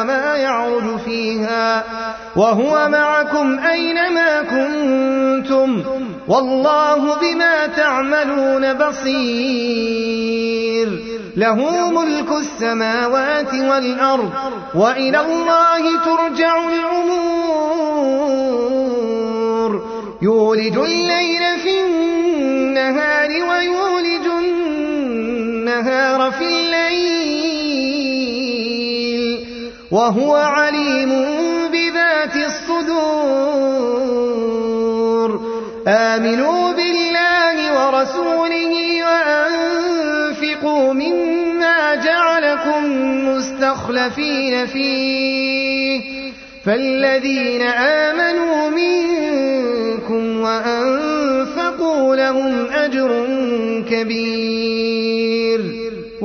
وما يعرج فيها. وهو معكم أينما كنتم. والله بما تعملون بصير. له ملك السماوات والأرض. وإلى الله ترجع الأمور. يولج الليل وهو عليم بذات الصدور. آمنوا بالله ورسوله وأنفقوا مما جعلكم مستخلفين فيه. فالذين آمنوا منكم وأنفقوا لهم أجر كبير.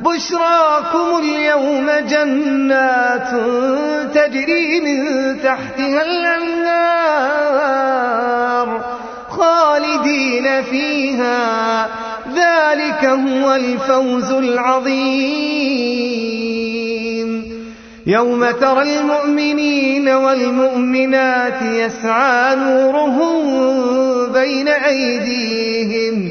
بشراكم اليوم جنات تجري من تحتها الأنهار خالدين فيها. ذلك هو الفوز العظيم. يوم ترى المؤمنين والمؤمنات يسعى نورهم بين أيديهم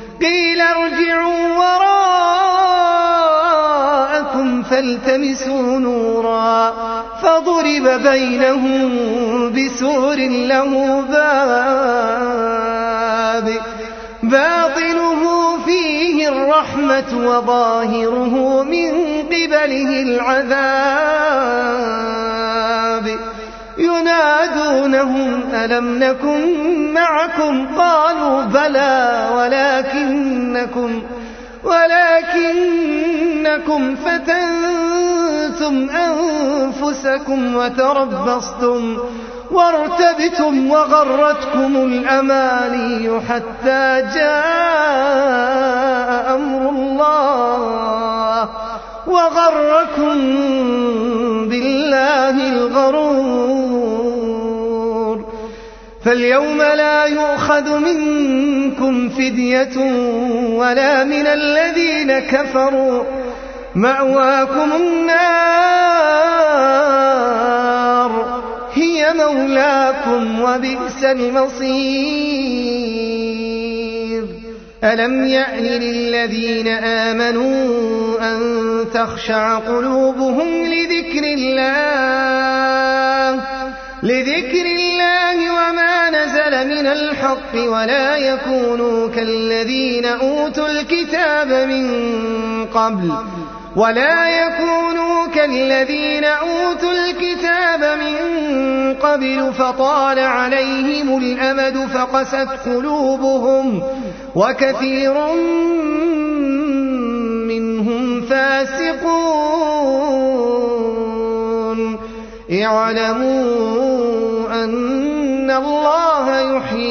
قيل ارجعوا وراءكم فالتمسوا نورا فضرب بينهم بسور له باب باطنه فيه الرحمة وظاهره من قبله العذاب ينادونهم ألم نكن معكم قالوا بلى ولكنكم ولكنكم فتنتم أنفسكم وتربصتم وارتبتم وغرتكم الأماني حتى جاء أمر الله وغركم بالله الغرور فاليوم لا يؤخذ منكم فدية ولا من الذين كفروا. مأواكم النار. هي مولاكم وبئس المصير. ألم يأن للذين آمنوا أن تخشع قلوبهم لذكر الله؟ لذكر الله الحق ولا يكونوا كالذين أوتوا الكتاب من قبل ولا يكونوا كالذين أوتوا الكتاب من قبل فطال عليهم الأمد فقست قلوبهم وكثير منهم فاسقون. اعلموا أن الله يحيي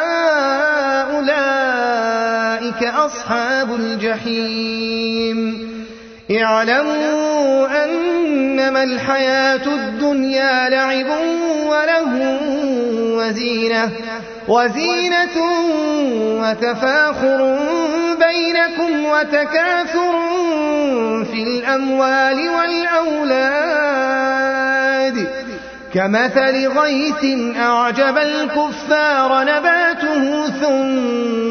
أصحاب الجحيم. اعلموا أنما الحياة الدنيا لعب وله وزينة وزينة وتفاخر بينكم وتكاثر في الأموال والأولاد. كمثل غيث أعجب الكفار نباته ثم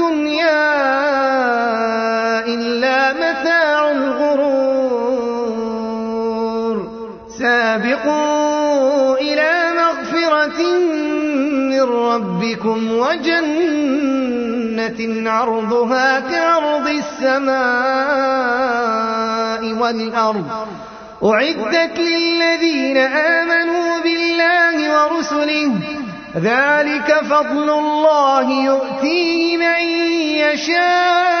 سابقوا إلى مغفرة من ربكم وجنة عرضها كعرض السماء والأرض. أعدت للذين آمنوا بالله ورسله. ذلك فضل الله يؤتيه من يشاء.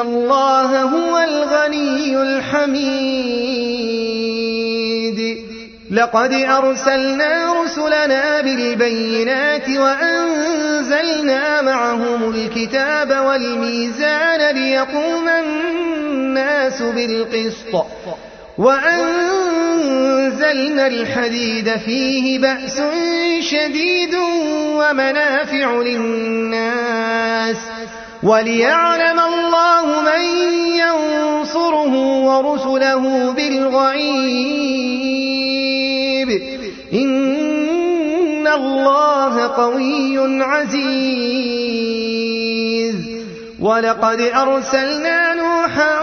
الله هو الغني الحميد لقد أرسلنا رسلنا بالبينات وأنزلنا معهم الكتاب والميزان ليقوم الناس بالقسط وأنزلنا الحديد فيه بأس شديد ومنافع للناس وليعلم الله من ينصره ورسله بالغيب. إن الله قوي عزيز. ولقد أرسلنا نوحا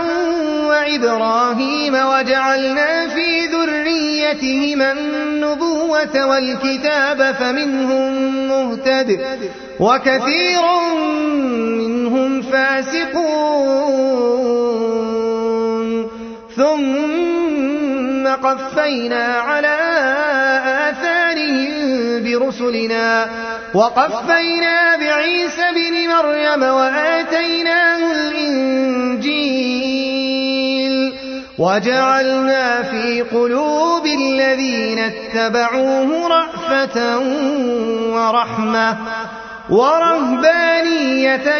وإبراهيم وجعلنا في ذريتهما النبوة والكتاب فمنهم مهتد. وكثير فاسقون. ثم قفينا على آثارهم برسلنا. وقفينا بعيسى بن مريم وآتيناه الإنجيل. وجعلنا في قلوب الذين اتبعوه رأفة ورحمة ورهبانية